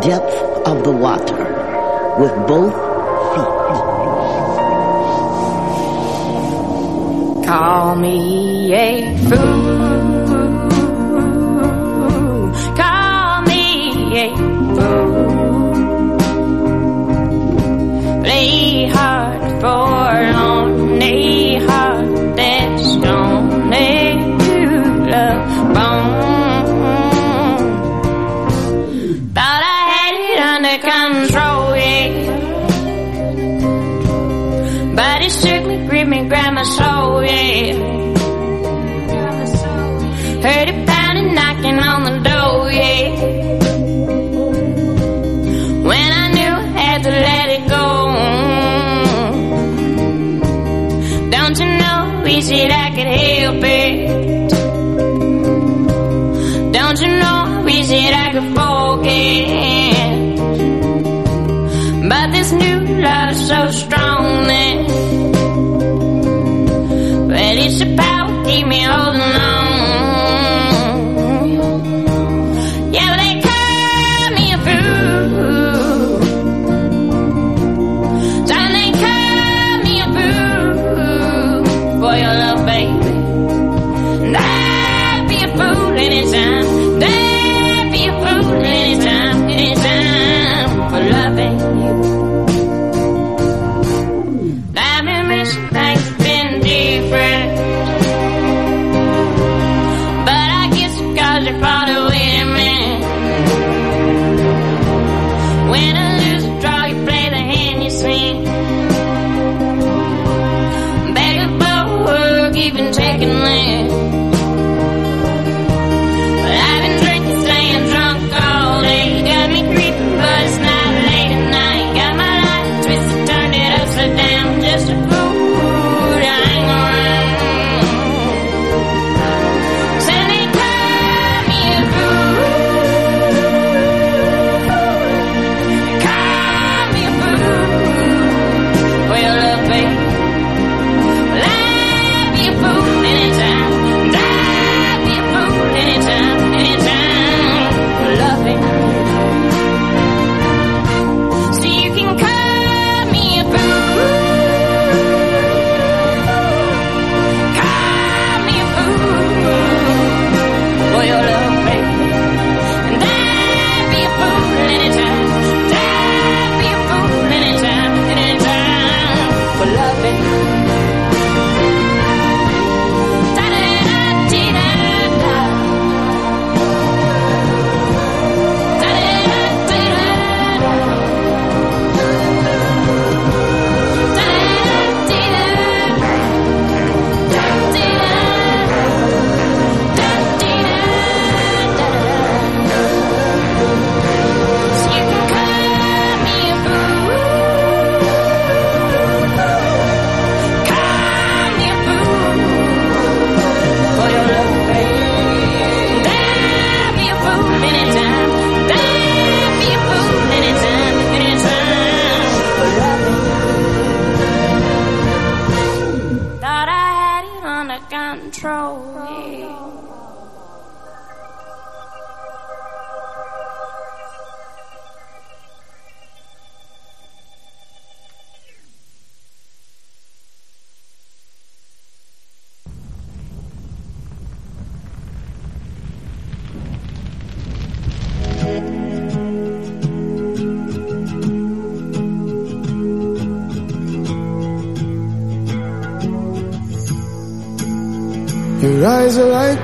depth of the water with both feet. Call me a fool.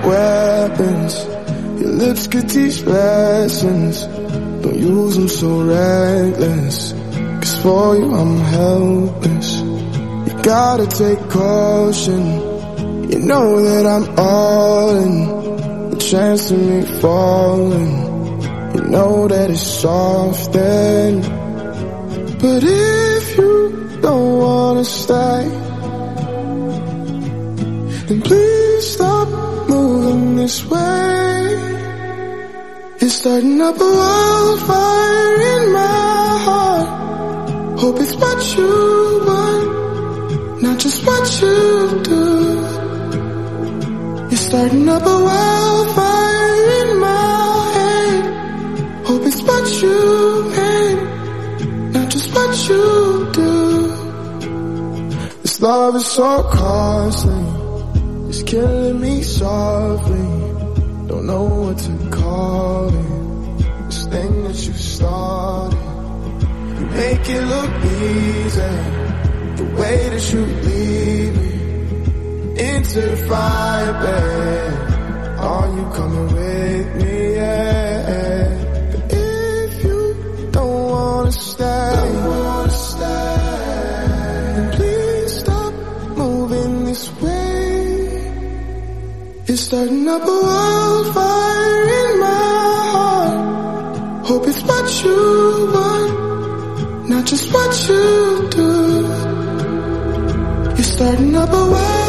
weapons. Your lips could teach lessons. Don't use them so reckless. Cause for you I'm helpless. You gotta take caution. You know that I'm all in. The chance of me falling. You know that it's soft then. But if you don't wanna stay, then please stop this way. It's starting up a wildfire in my heart. Hope it's what you want, not just what you do. It's starting up a wildfire in my head. Hope it's what you meant, not just what you do. This love is so costly. Killing me softly. Don't know what to call it. This thing that you started. You make it look easy. The way that you lead me into the fire, babe. Are you coming with me? Yeah. You're starting up a wildfire in my heart. Hope it's what you want, not just what you do. You're starting up a wildfire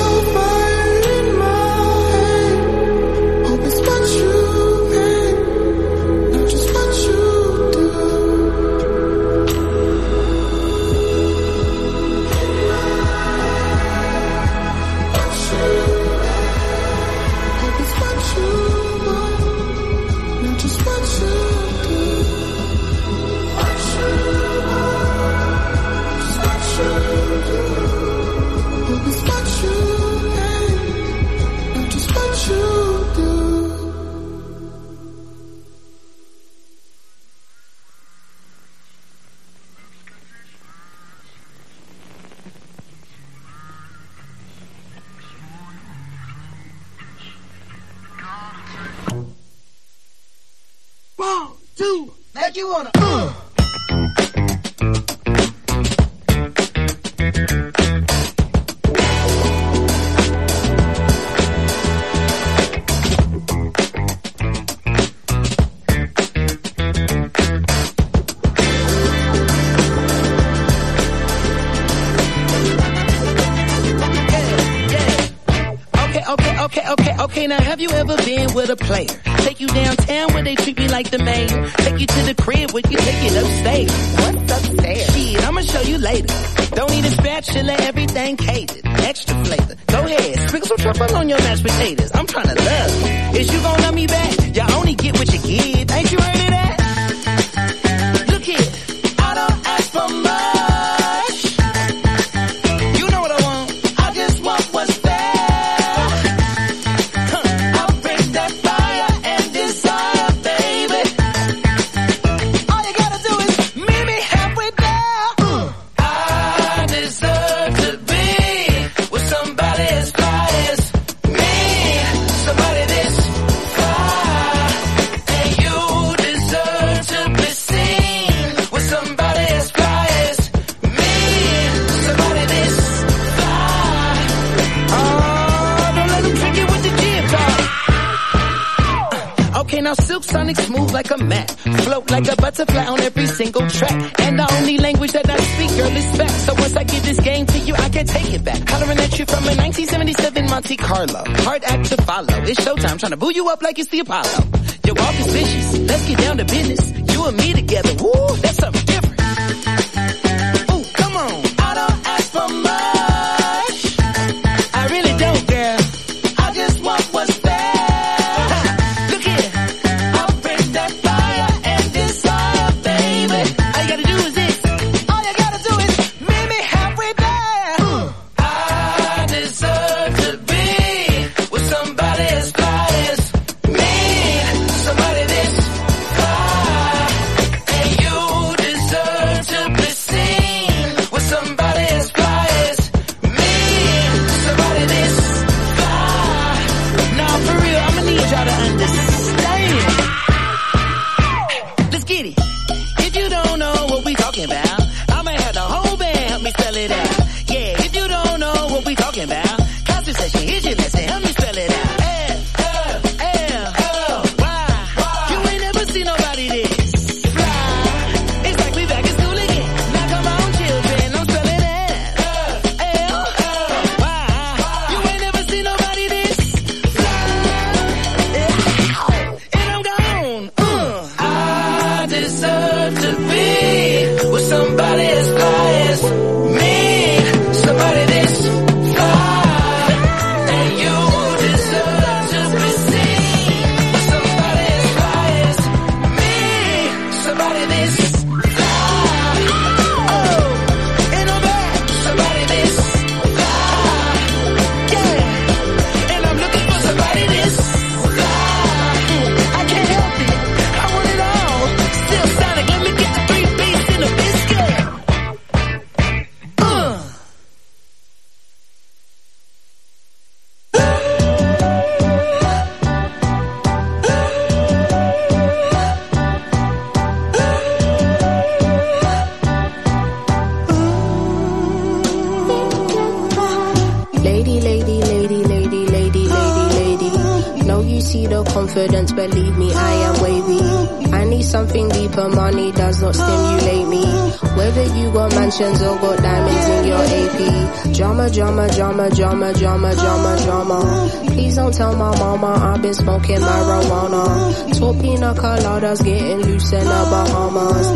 okay, okay. Now, have you ever been with a player? Take you downtown where they treat me like the mayor. Take you to the crib where you take it upstairs. What's upstairs? Shit, I'ma show you later. Don't need a spatula, everything catered. Extra flavor. Go ahead, sprinkle some truffle on your mashed potatoes. I'm trying to love. Is you gonna love me back? Y'all only get what you give. Ain't you heard of that? Look here, I don't ask for much. Sonic smooth like a mat. Float like a butterfly on every single track. And the only language that I speak, girl, is back. So once I give this game to you, I can't take it back. Hollering at you from a 1977 Monte Carlo. Hard act to follow. It's showtime, trying to boo you up like it's the Apollo. Your walk is vicious. Let's get down to business. You and me together. Woo, that's something different. Ooh, come on. I don't ask for or diamonds in your AP. Drama, drama, drama, drama, drama, drama, drama. Please don't tell my mama I've been smoking marijuana. Top pina coladas getting loose in the Bahamas.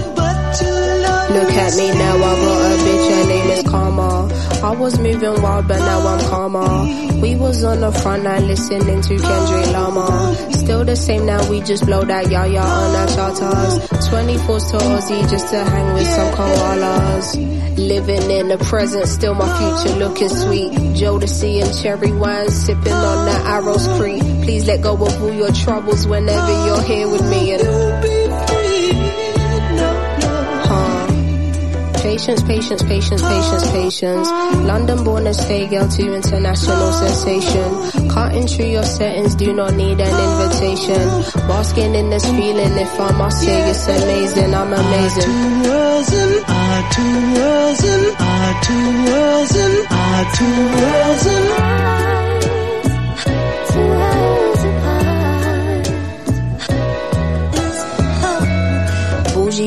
Look at me now, I got a bitch, her name is Karma. I was moving wild, but now I'm calmer. We was on the front line listening to Kendrick Lamar. Still the same now, we just blow that yaya on our charters. 24s to Aussie just to hang with some koalas. Living in the present, still my future looking sweet. Jodeci and cherry wine, sipping on the Arrows Creek. Please let go of all your troubles whenever you're here with me. And Patience, patience, patience, patience, patience. London born and stay girl to international sensation. Cutting through your settings, do not need an invitation. Basking in this feeling, if I must say it's amazing, I'm amazing. Two worlds and I, two worlds and I, two worlds and I, two worlds and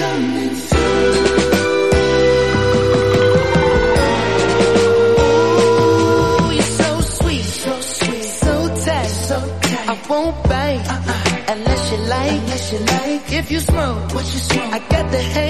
Tight. I won't bite uh-uh. unless you like, unless you like. If you smoke, what you smoke? I got the haze.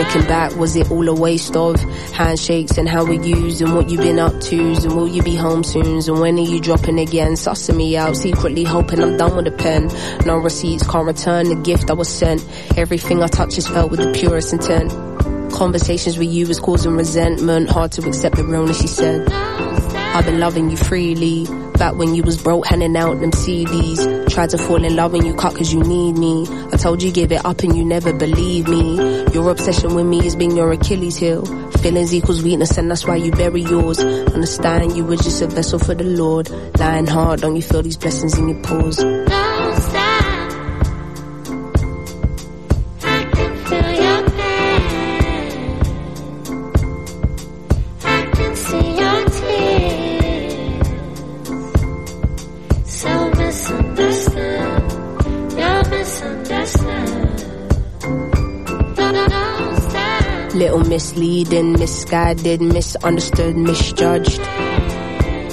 Looking back, was it all a waste of handshakes and how we used and what you've been up to and will you be home soon and when are you dropping again? Sussing me out, secretly hoping I'm done with the pen. No receipts, can't return the gift I was sent. Everything I touch is felt with the purest intent. Conversations with you was causing resentment, hard to accept the realness she said. I've been loving you freely. Back when you was broke, handing out them CDs. Tried to fall in love when you cut cause you need me. I told you give it up and you never believe me. Your obsession with me has been your Achilles heel. Feelings equals weakness and that's why you bury yours. Understand you were just a vessel for the Lord. Lying hard, don't you feel these blessings in your pores? Misleading, misguided, misunderstood, misjudged.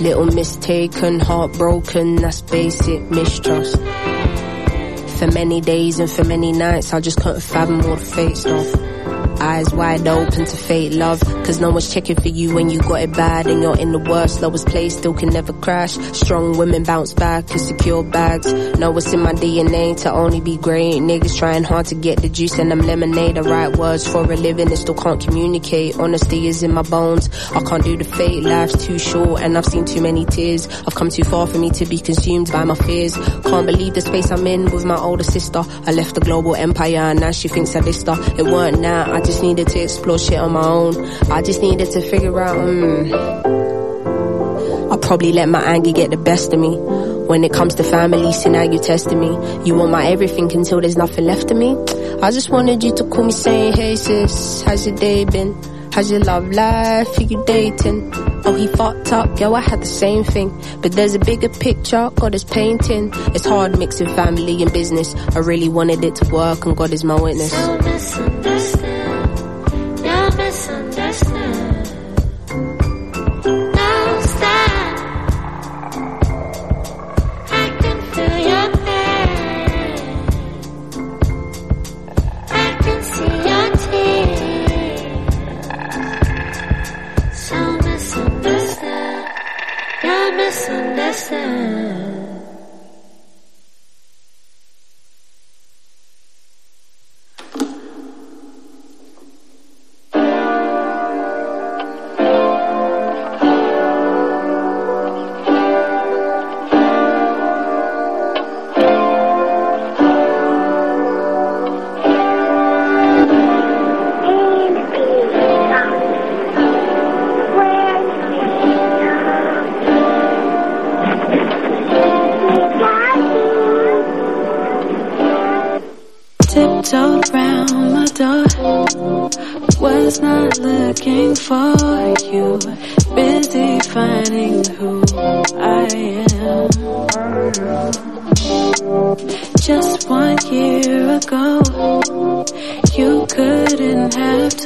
Little mistaken, heartbroken, that's basic mistrust. For many days and for many nights, I just couldn't fathom all the fake stuff. Eyes wide open to fate love, cause no one's checking for you when you got it bad and you're in the worst, lowest place, still can never crash. Strong women bounce back and secure bags. Know what's in my DNA to only be great. Niggas trying hard to get the juice and them lemonade. The right words for a living and still can't communicate. Honesty is in my bones. I can't do the fake, life's too short and I've seen too many tears. I've come too far for me to be consumed by my fears. Can't believe the space I'm in with my older sister. I left the global empire and now she thinks I dissed her. It weren't that, I just needed to explore shit on my own. I just needed to figure out, mm, I probably let my anger get the best of me. When it comes to family, see now you're testing me. You want my everything until there's nothing left of me. I just wanted you to call me saying, hey sis, how's your day been? How's your love life? Who you dating? Oh, he fucked up, yo, I had the same thing. But there's a bigger picture, God is painting. It's hard mixing family and business. I really wanted it to work and God is my witness. So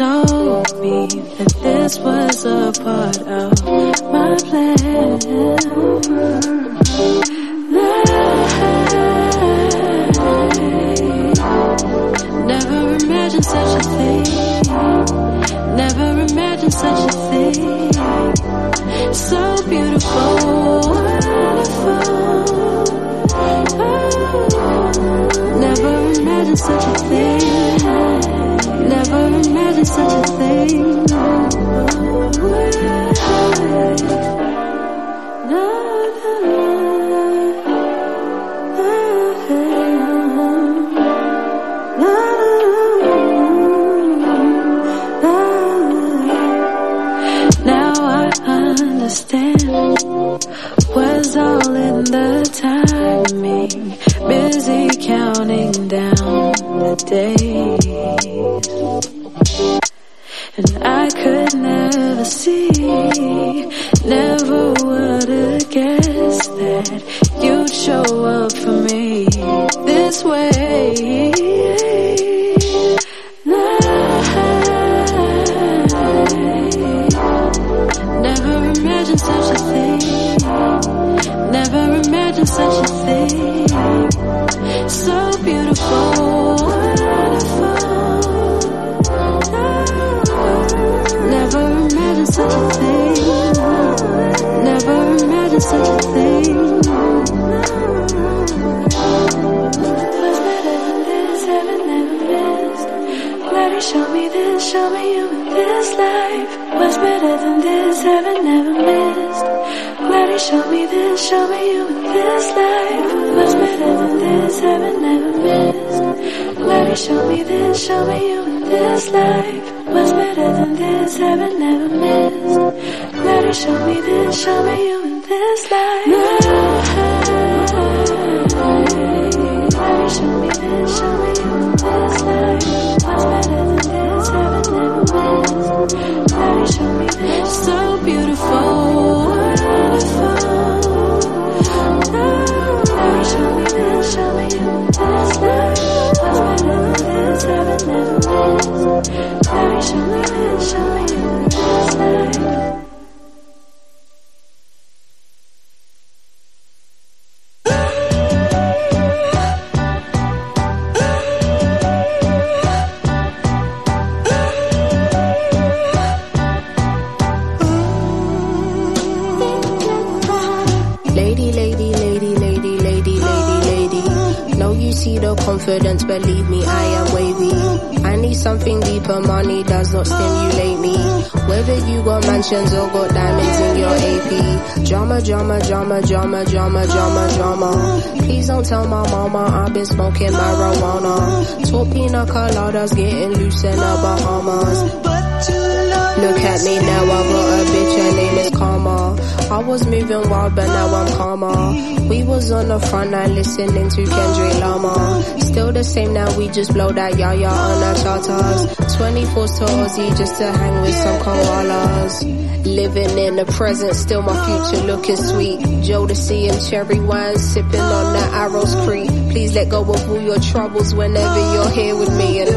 told me that this was a part of my plan. Never imagined such a thing. Never imagined such a thing. So beautiful, wonderful. Oh, never imagined such a thing. Coladas, getting loose in the Bahamas. Look at me now, I got a bitch, her name is Karma. I was moving wild, but now I'm calmer. We was on the front line listening to Kendrick Lamar. Still the same now, we just blow that yaya on our charters. 24s to Aussie just to hang with some koalas. Living in the present, still my future looking sweet. Jodeci and cherry wine, sipping on the Arrows Creek. Please let go of all your troubles whenever you're here with me. And.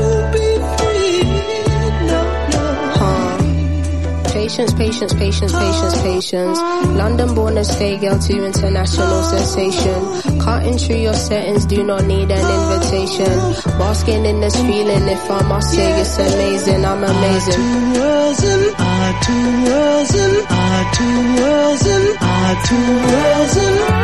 Patience, patience, patience, patience, patience. London born and stay girl to international sensation. Cutting through your settings, do not need an invitation. Basking in this feeling, if I must say it's amazing, I'm amazing. Two worlds and our two worlds and our two worlds and our two worlds and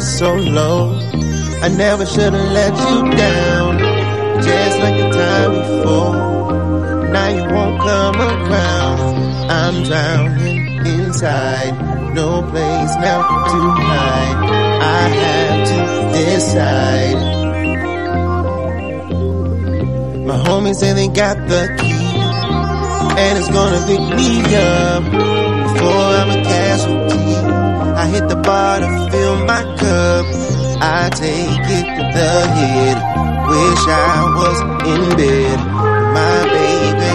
so low. I never should have let you down. Just like the time before. Now you won't come around. I'm drowning inside. No place now to hide. I have to decide. My homies say they got the key, and it's gonna pick me up before I'm a casualty. Hit the bar to fill my cup. I take it to the head. Wish I was in bed, my baby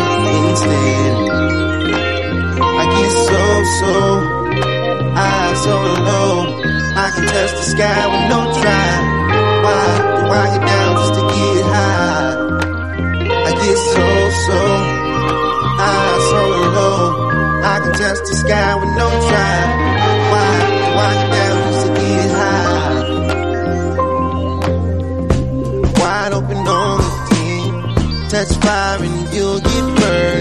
instead. I get so so, I so low. I can touch the sky with no try. Why do I get down just to get high? I get so so, I so low. I can touch the sky with no try. Down just to get high? Wide open on the team. Touch fire and you'll get burned.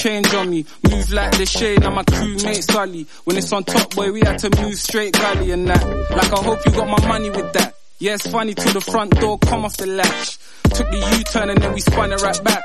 Change on me. Move like the shade, and my crew crewmate Sully. When it's on top, boy, we had to move straight gully and that. Like I hope you got my money with that. Yeah, it's funny till the front door come off the latch. Took the U-turn and then we spun it right back.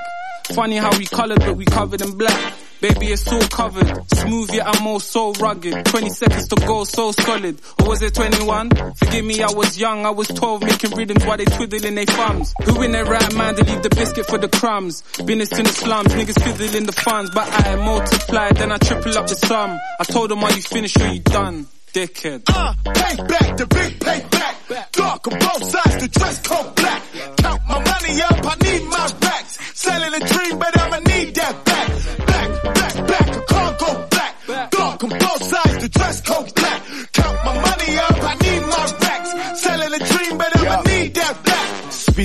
Funny how we colored, but we covered in black. Baby, it's all covered. Smooth, yet I'm all so rugged. 20 seconds to go, so solid. Or was it 21? Forgive me, I was young. I was 12, making rhythms while they twiddling their thumbs. Who in their right mind to leave the biscuit for the crumbs? Business in the slums, niggas fiddling the funds. But I multiply, then I triple up the sum. I told them, are you finished or you done? Dickhead. Uh, payback, the big payback. Dark on both sides, the dress code black. Count my money up, I need my. Selling a dream, but I'ma need that back. Back, back, back, I can't go black. Dark on both sides, the dress code black.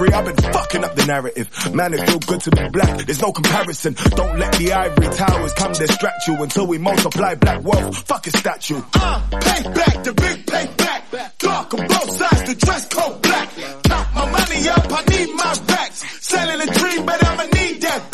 I've been fucking up the narrative. Man, it feel good to be black. There's no comparison. Don't let the ivory towers come to distract you until we multiply black wealth. Fuck a statue. Uh, pay back the big pay back. Dark on both sides, the dress code black. Count my money up, I need my racks. Selling a dream, but I'ma need that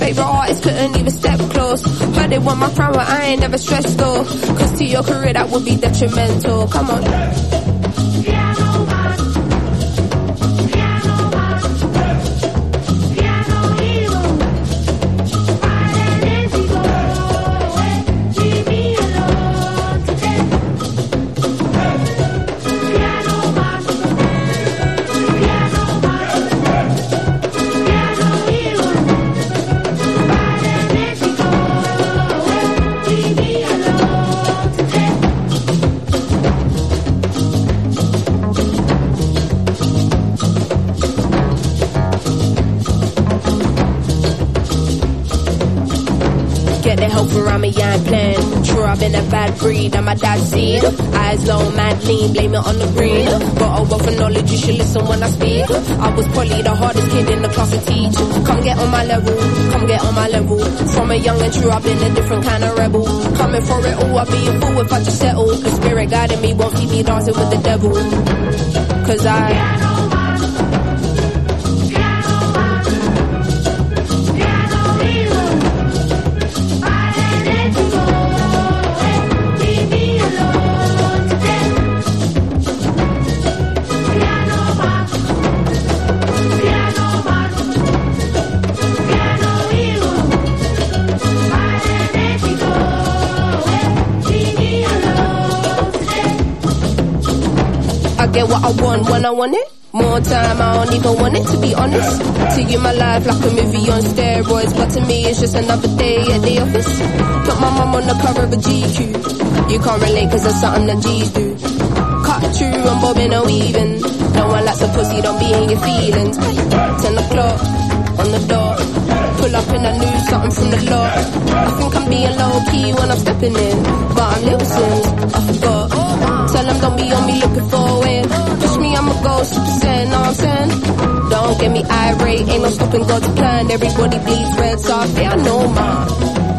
favorite artists couldn't even step close. But they want my crown, but I ain't never stressed though. Cause to your career that would be detrimental. Come on. Breed, I'm seed. Eyes low, mad lean, blame it on the green. Got a oh, wealth of knowledge, you should listen when I speak. I was probably the hardest kid in the class to teach. Come get on my level, come get on my level. From a young and true, I've been a different kind of rebel. Coming for it all, I'd be a fool if I just settle. The spirit guiding me won't keep me dancing with the devil. Cause I. get what I want when I want it. More time, I don't even want it to be honest. To you, my life like a movie on steroids, but to me, it's just another day at the office. Put my mum on the cover of a GQ. You can't relate cause that's something that G's do. Cut through, I'm bobbing and weaving. No one likes a pussy, don't be in your feelings. Ten o'clock on the dot. Pull up and I knew something from the lot. I think I'm being low key when I'm stepping in, but I'm losing. I forgot. Tell them don't be on me looking for win. Push me, I'ma go super know what I'm saying? Don't get me irate, ain't no stopping God's plan. Everybody bleeds red, so I feel no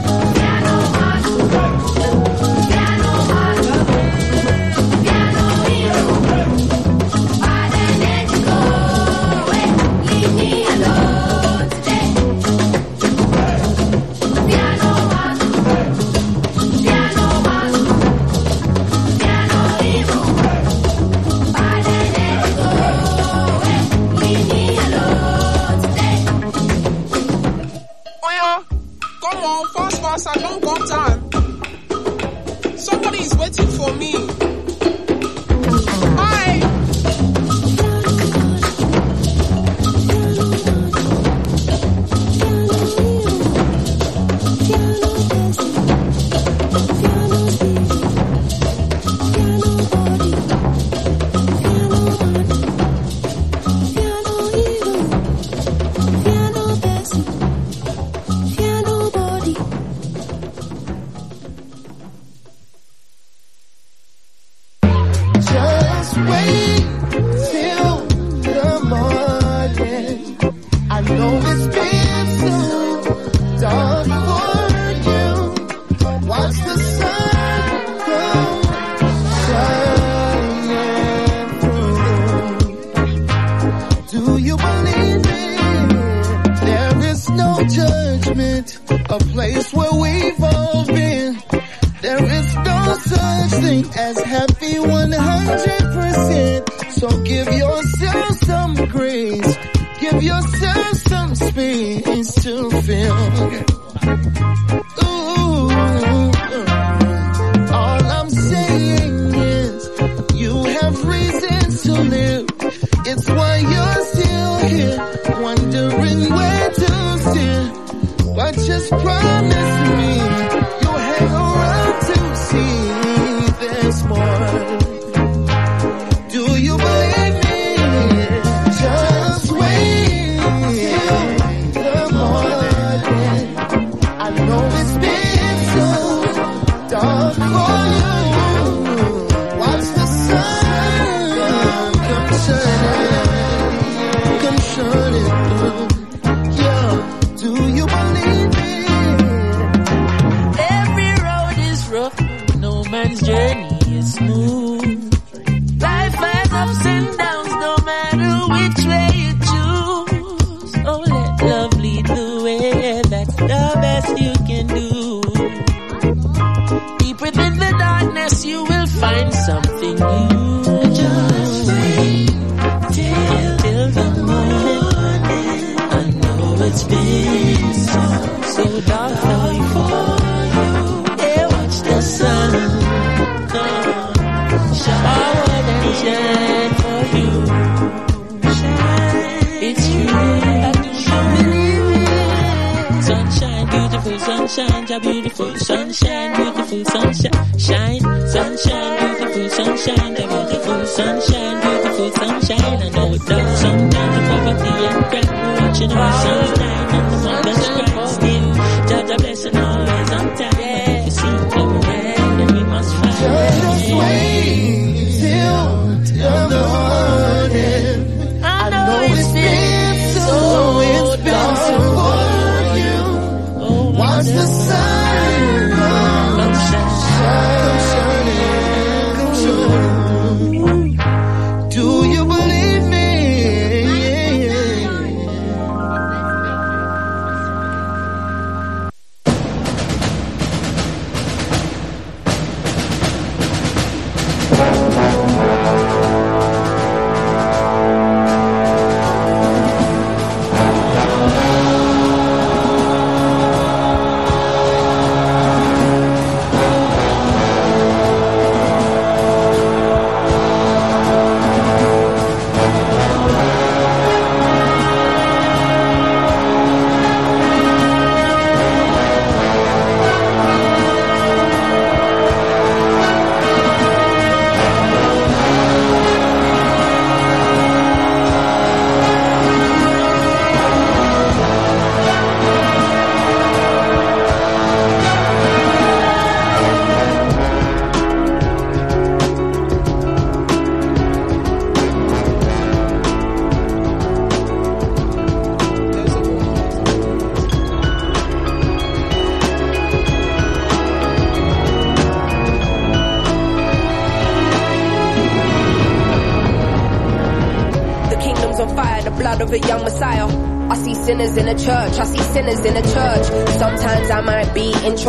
it's dark. Yeah, watch the sun shine for you. It's true. Sunshine, beautiful sunshine, beautiful sunshine, beautiful sunshine, shine, sunshine, beautiful sunshine, beautiful sunshine, beautiful sunshine. I know it does sometimes poverty and crime, watching our sunshine and the mother's cry. Still, Jah Jah blessing always on time.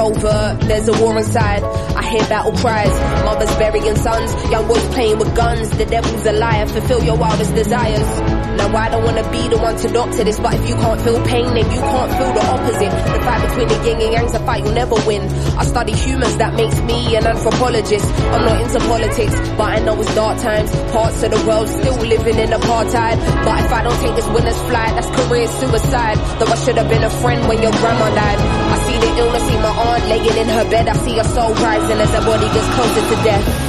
Introvert, there's a war inside. I hear battle cries, mothers burying sons, young boys playing with guns. The devil's a liar, fulfill your wildest desires. Now I don't wanna be the one to doctor this, but if you can't feel pain, then you can't feel the yang's a fight you'll never win. I study humans, that makes me an anthropologist. I'm not into politics, but I know it's dark times. Parts of the world still living in apartheid. But if I don't take this winner's flight, that's career suicide. Though I should have been a friend when your grandma died. I see the illness, see my aunt laying in her bed. I see her soul rising as her body gets closer to death.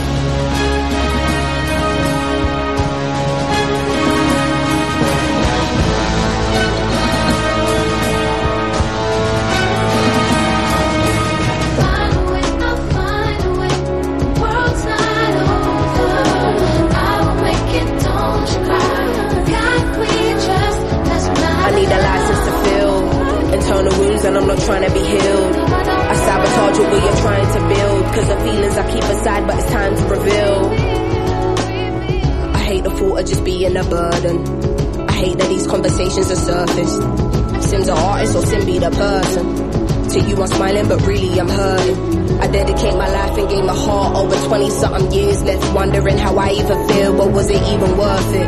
Was it even worth it?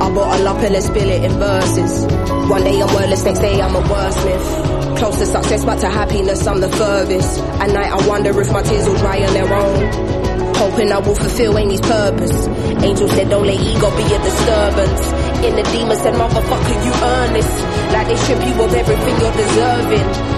I bottle up and then spill it in verses. One day I'm wordless, next day I'm a wordsmith. Close to success, but to happiness I'm the furthest. At night I wonder if my tears will dry on their own. Hoping I will fulfill Amy's purpose. Angel said don't let ego be a disturbance. In the demon said motherfucker you earn this. Like they strip you of everything you're deserving.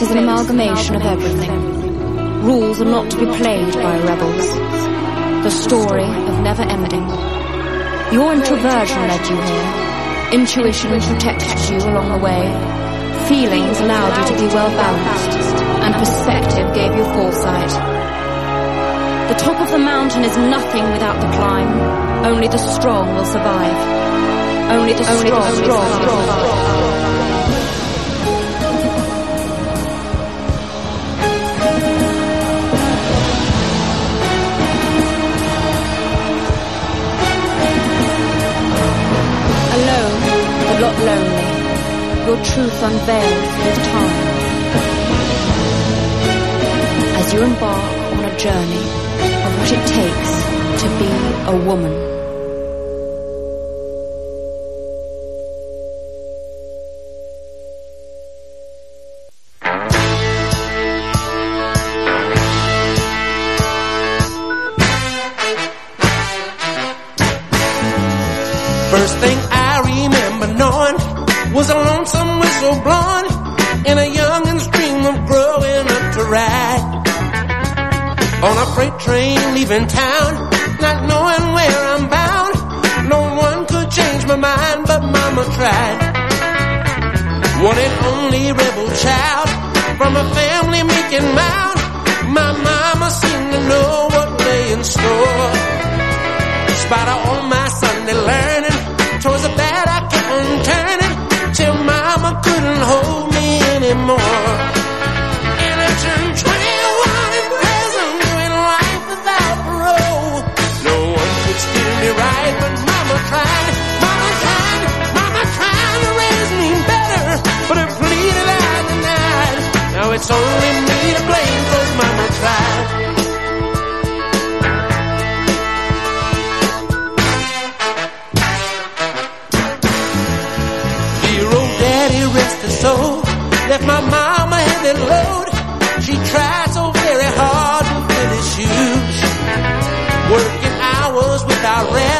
The is an amalgamation of everything. Rules are not to be played by rebels. The story of never ending. Your introversion led you here. Intuition protected you along the way. Feelings allowed you to be well balanced. And perspective gave you foresight. The top of the mountain is nothing without the climb. Only the strong will survive. Only the strong, will survive. Alone, Your truth unveiled through time. As you embark on a journey of what it takes to be a woman. Leaving town, not knowing where I'm bound. No one could change my mind, but mama tried. One and only rebel child from a family making mild. My mama seemed to know what lay in store. Despite all my Sunday learning, towards the bad I kept on turning till mama couldn't hold me anymore. Mama mama to raise me better, but her pleaded I denied. Now it's only me to mama tried. Dear old daddy, rest his soul. Left my mama heavy load. She tried so very hard to his shoes. Working hours without rest.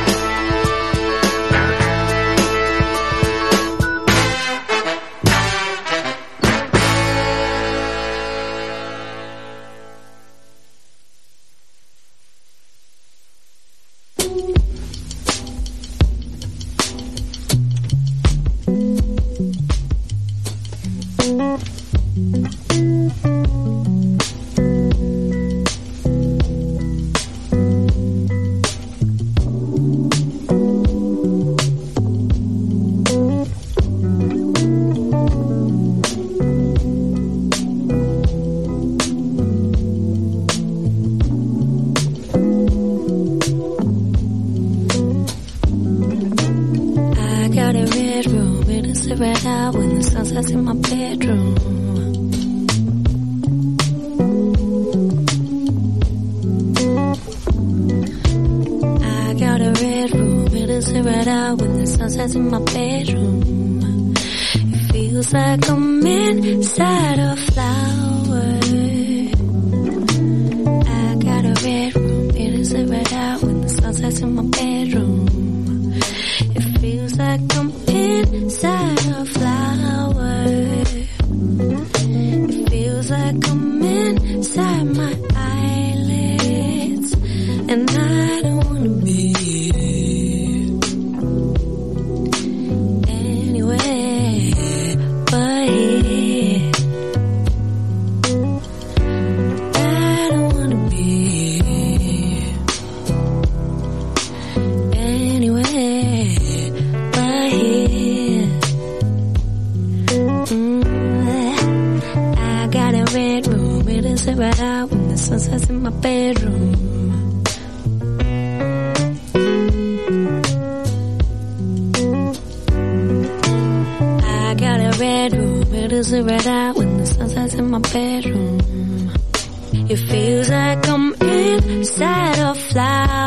inside a flower.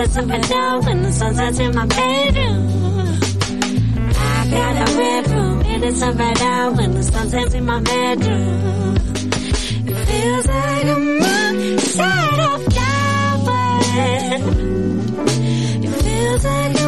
It a red out when the sun sets in my bedroom. I got a red room, it is a red out when the sun sets in my bedroom. It feels like I'm inside a flower. that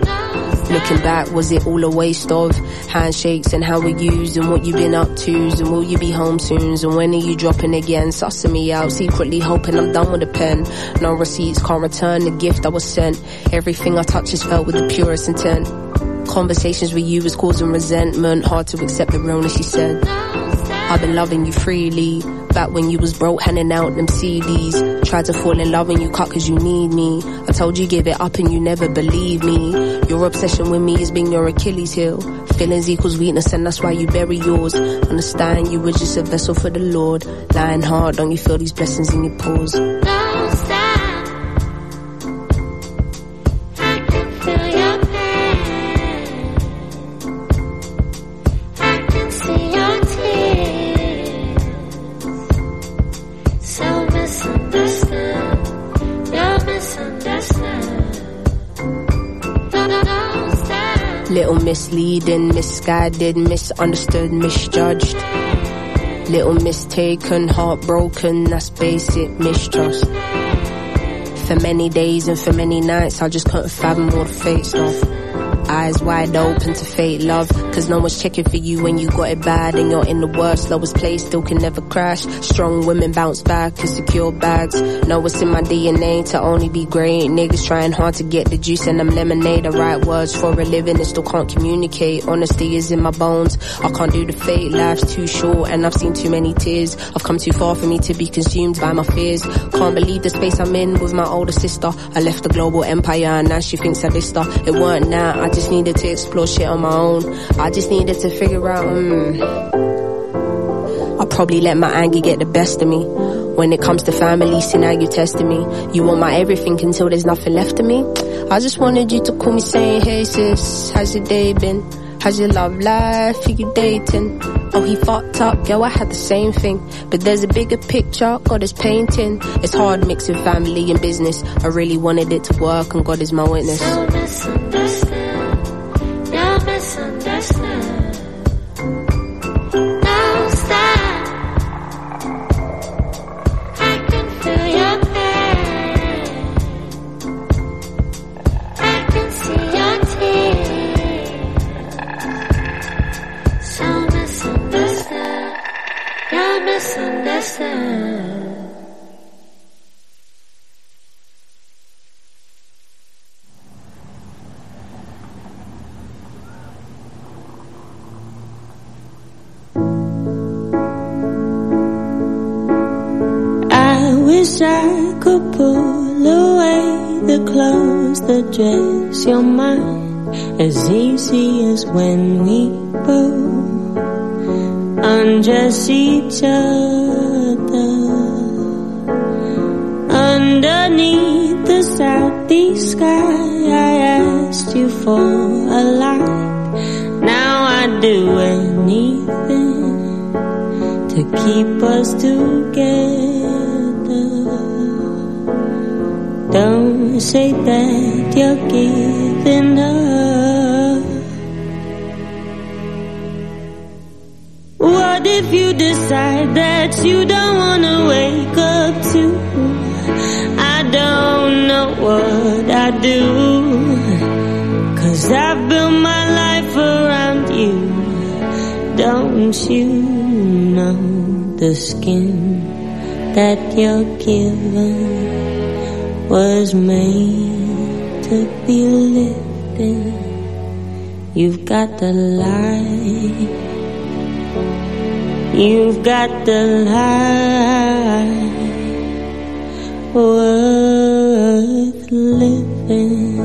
Looking back, was it all a waste of handshakes and how we used and what you been up to? And will you be home soon? And when are you dropping again? Sussing me out, secretly hoping I'm done with the pen. No receipts, can't return the gift I was sent. Everything I touch is felt with the purest intent. Conversations with you was causing resentment. Hard to accept the realness you said. I've been loving you freely. Back when you was broke, handing out them CDs. Tried to fall in love and you cut cause you need me. I told you give it up and you never believe me. Your obsession with me has been your Achilles heel. Feelings equals weakness and that's why you bury yours. Understand you were just a vessel for the Lord. Lying hard, don't you feel these blessings in your pores? Misleading, misguided, misunderstood, misjudged. Little mistaken, heartbroken, that's basic mistrust. For many days and for many nights, I just couldn't fathom all the stuff. Eyes wide open to fate love, cause no one's checking for you when you got it bad and you're in the worst, lowest place, still can never crash. Strong women bounce back and secure bags. Know what's in my DNA to only be great. Niggas trying hard to get the juice and them lemonade. The right words for a living and still can't communicate. Honesty is in my bones. I can't do the fake, life's too short and I've seen too many tears. I've come too far for me to be consumed by my fears. Can't believe the space I'm in with my older sister. I left the global empire and now she thinks I dissed her. It weren't now, I just needed to explore shit on my own. I just needed to figure out, mm, I probably let my anger get the best of me. When it comes to family, see now you're testing me. You want my everything until there's nothing left of me. I just wanted you to call me saying, hey sis, how's your day been? How's your love life? Who you dating? Oh, he fucked up, yo, I had the same thing. But there's a bigger picture, God is painting. It's hard mixing family and business. I really wanted it to work and God is my witness. So misunderstand. I wish I could pull away the clothes that dress your mind as easy as when we both undress each other underneath the southeast sky. I asked you for a light. Now I'd do anything to keep us together. Don't say that you're giving up. If you decide that you don't wanna wake up to? I don't know what I do. Cause I've built my life around you. Don't you know the skin that you're given was made to be lifted? You've got the light. You've got the life worth living.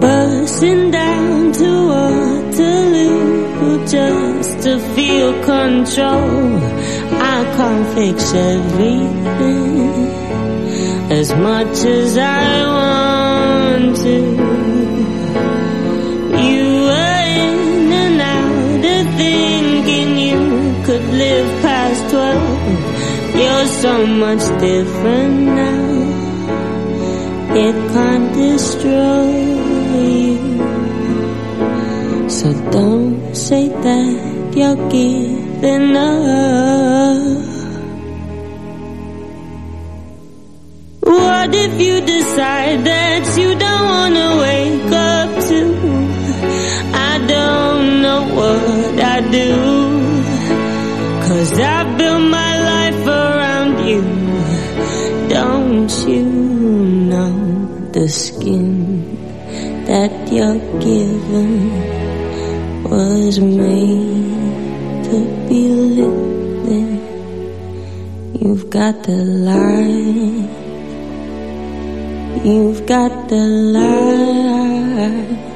Bursting down to Waterloo just to feel control. I can't fix everything as much as I want to. 12. You're so much different now. It can't destroy you. So don't say that you're giving up. What if you decide that you don't wanna wake up to? I don't know what I do. Cause I the skin that you're given was made to be lived You've got the light. You've got the light.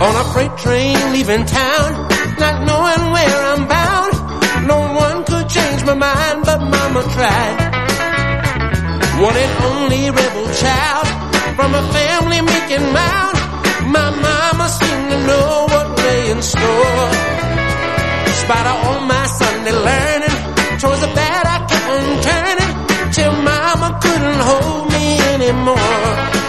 On a freight train leaving town, not knowing where I'm bound. No one could change my mind, but mama tried. One and only rebel child from a family making mound. My mama seemed to know what lay in store. In spite of all my Sunday learning, towards the bad I kept on turning till mama couldn't hold me anymore.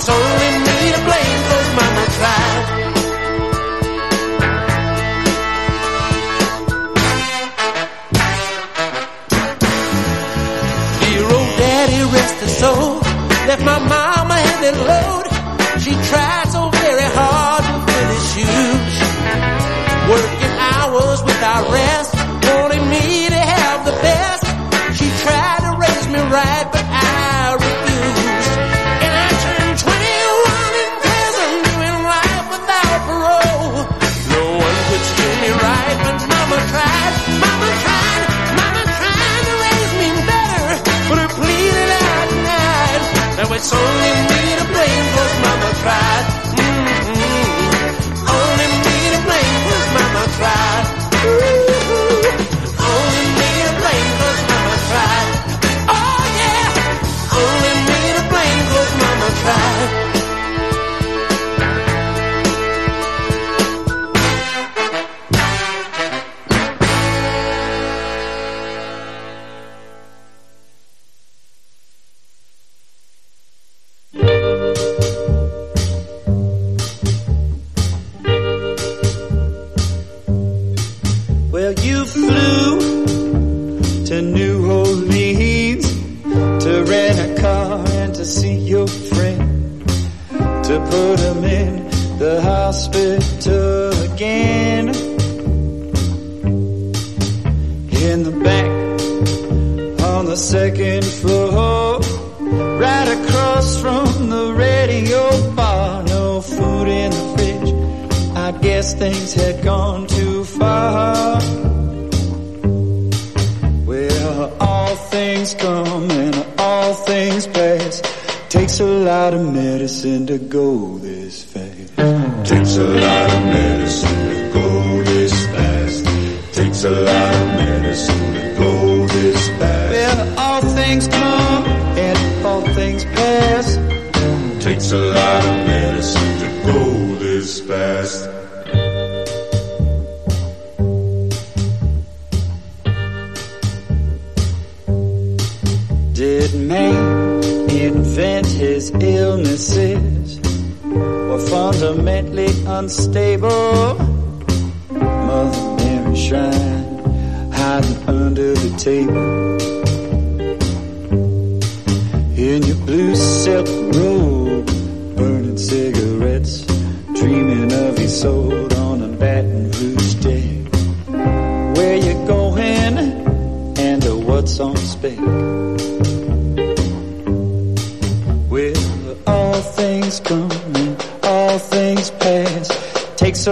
It's only me to blame cause mama tried. Dear old daddy rest his soul, left my mama heavy load. She tried so very hard to fill his shoes. Working hours without rest, wanting me to have the best. mama tried, mama tried to raise me better, but pleaded Now it's only me to blame, cause mama tried.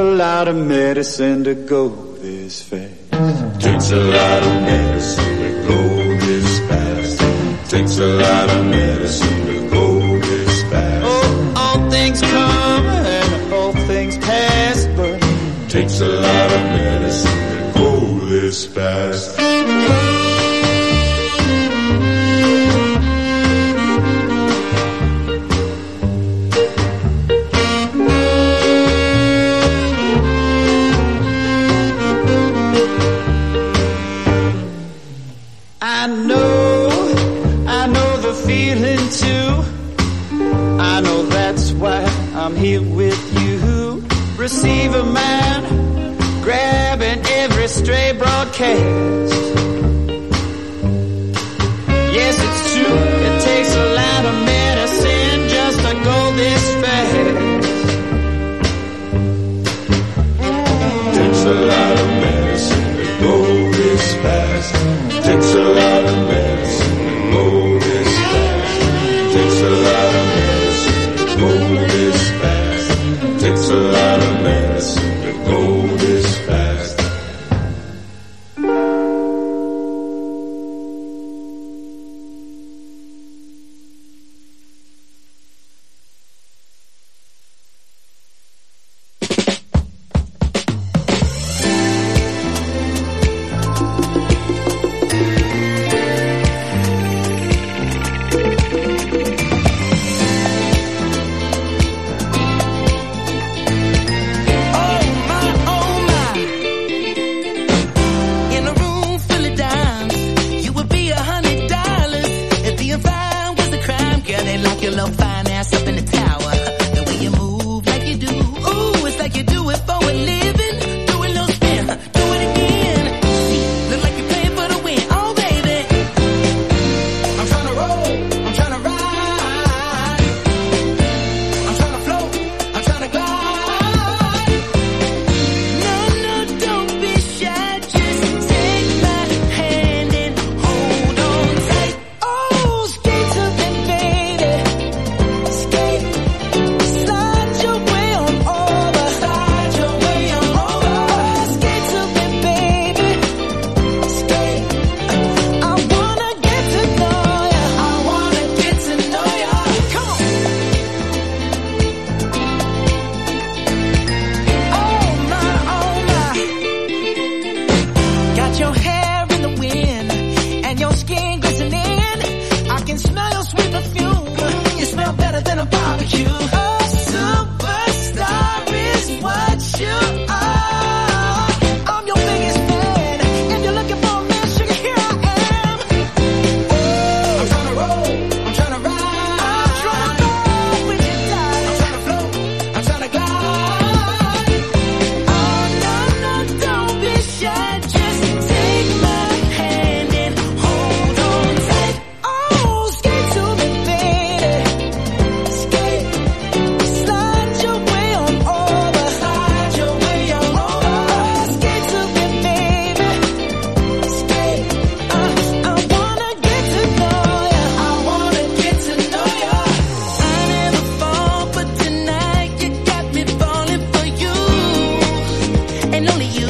lot of medicine to go this fast. Takes a lot of medicine to go this fast. Takes a lot of medicine to go this fast. Oh, all things come and all things pass, but takes a lot of medicine to go this fast. okay. and only you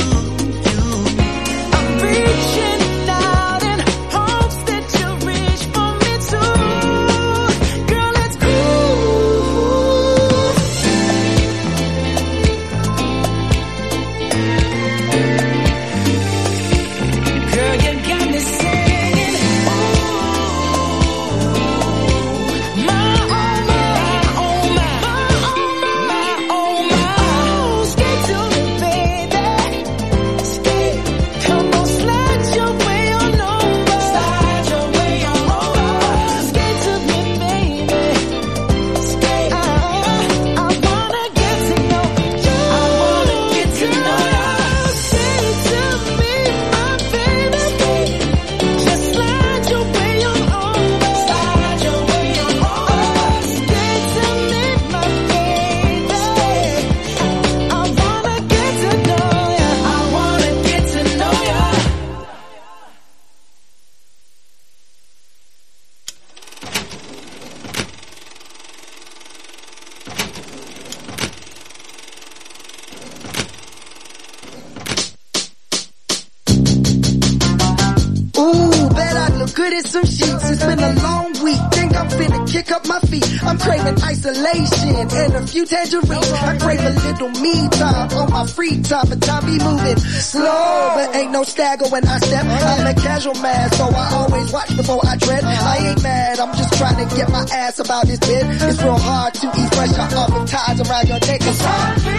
tangerines. I crave a little me time on my free time, but time be moving slow. But ain't no stagger when I step. I'm a casual man, so I always watch before I tread. I ain't mad, I'm just trying to get my ass about this bit. It's real hard to eat pressure off of ties around your neck. It's hard,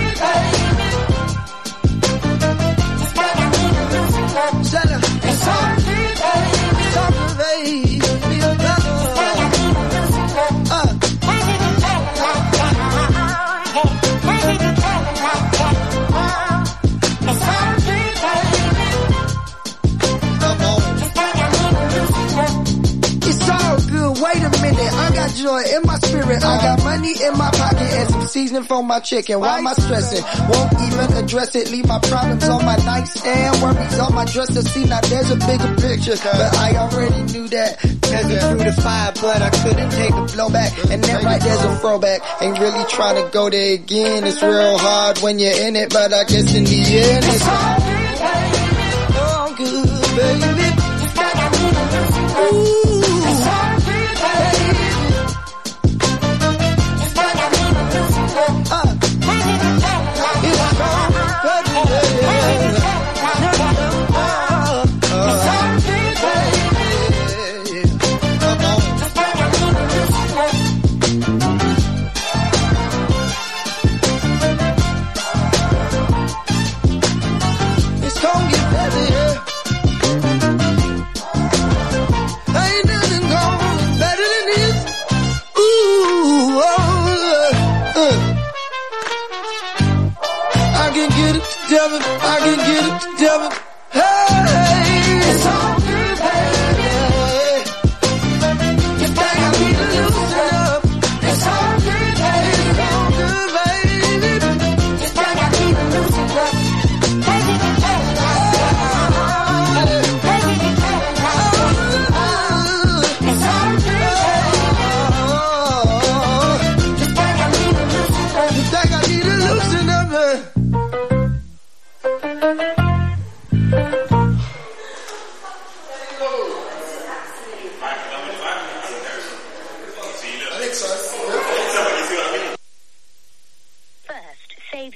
I got money in my pocket and some seasoning for my chicken. Why am I stressing? Won't even address it. Leave my problems on my nightstand. Worries on my dresser. See, now there's a bigger picture. But I already knew that. Cause it through the fire, but I couldn't take the blowback. And then right there's a throwback. Ain't really trying to go there again. It's real hard when you're in it, but I guess in the end it's all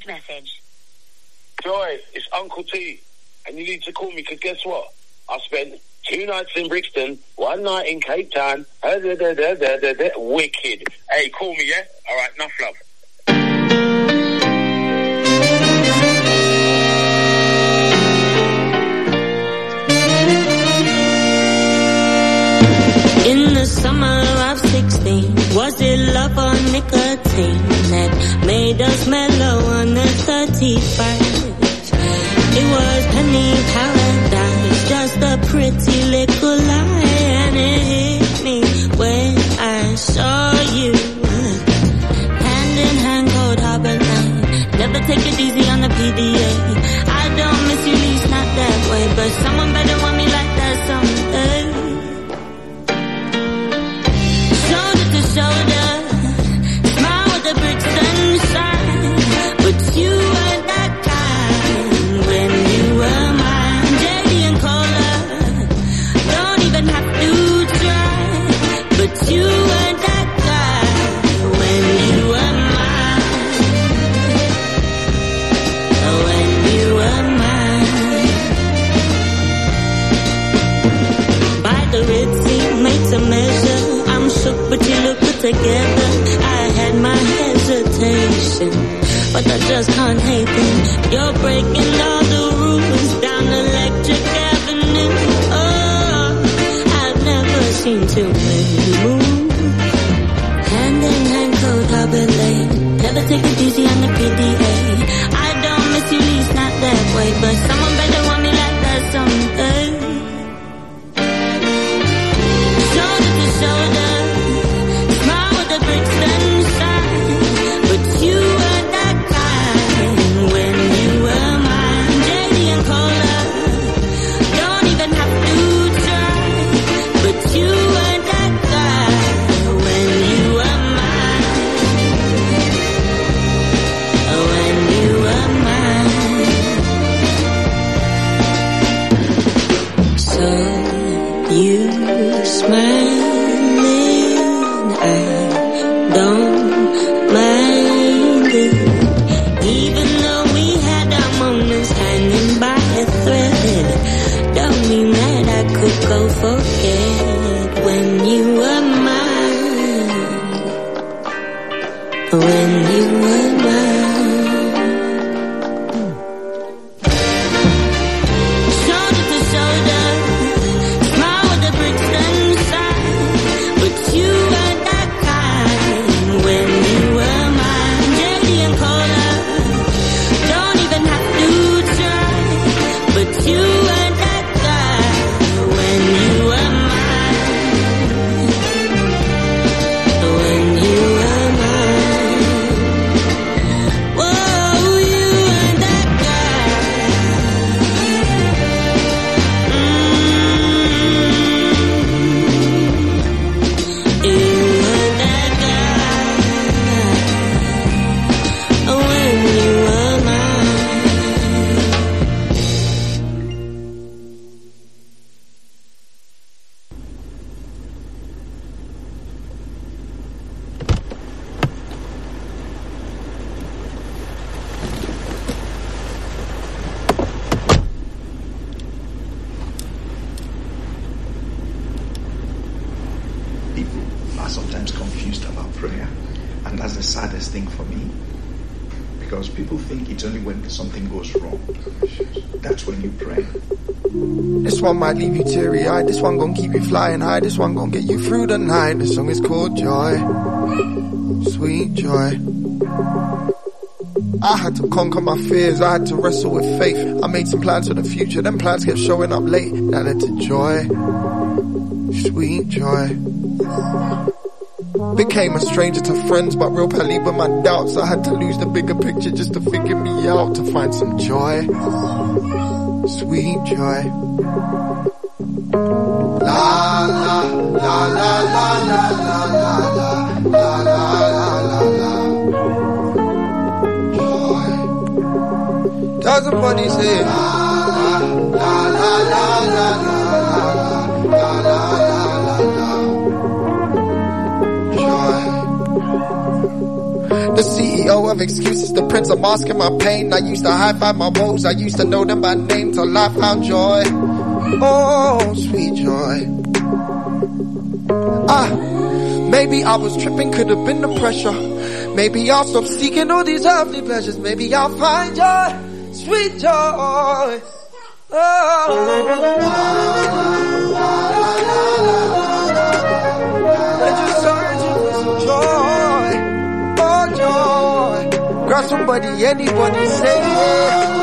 message. Joy, it's Uncle T, and you need to call me because guess what? I spent two nights in Brixton, one night in Cape Town. Uh, da, da, da. Wicked. Hey, call me, yeah? All right, enough love. 16, was it love or nicotine that made us mellow on the 31st? It was penny paradise, just a pretty little lie, and it hit me when I saw you. Hand in hand, Coldharbour Lane. Never take it easy on the PDA. I don't miss you, least not that way, but someone better but I just can't hate them. You're breaking all the rules down Electric Avenue. Oh, I've never seen too many move. Hand in hand, cold harbor lane. Never take it easy on the PDA. Something goes wrong. That's when you pray. This one might leave you teary eyed. This one gon' keep you flying high. This one gon' get you through the night. This song is called Joy. Sweet joy. I had to conquer my fears. I had to wrestle with faith. I made some plans for the future. Them plans kept showing up late. That led to joy. Sweet joy. Became a stranger to friends, but real pally with my doubts. I had to lose the bigger picture just to figure me out, to find some joy. Sweet joy. La la la la la la la la la la la la la Joy. Does somebody say la The CEO of excuses, the prince of masking my pain. I used to high five my woes, I used to know them by name till I found joy. Oh, sweet joy. Ah, maybe I was tripping, could have been the pressure. Maybe I'll stop seeking all these earthly pleasures. Maybe I'll find joy, sweet joy. Oh. Somebody, anybody, say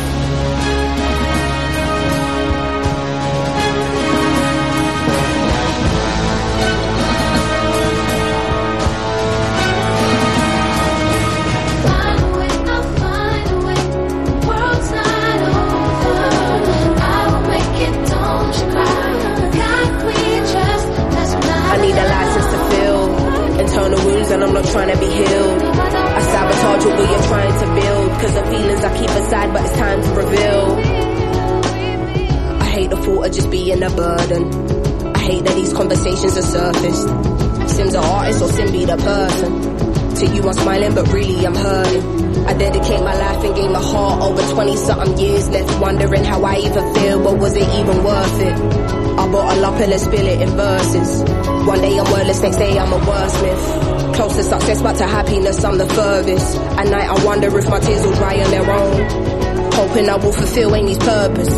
Furthest. At night I wonder if my tears will dry on their own. Hoping I will fulfill Amy's purpose.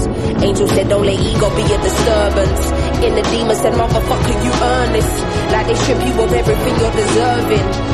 Angel said don't let ego be a disturbance. In the demon said motherfucker you earn this. Like they strip you of everything you're deserving.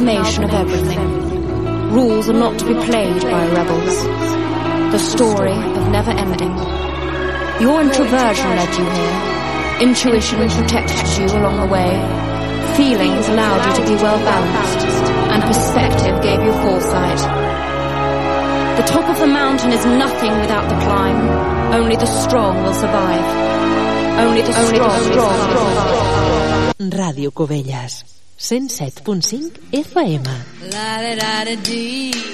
Amalgamation of everything. Rules are not to be played by rebels. The story of never ending. Your introversion led you here. Intuition protected you along the way. Feelings allowed you to be well balanced. And perspective gave you foresight. The top of the mountain is nothing without the climb. Only the strong will survive. Only the strong, will survive. Ràdio Cubelles, 107.5 FM. La da da da.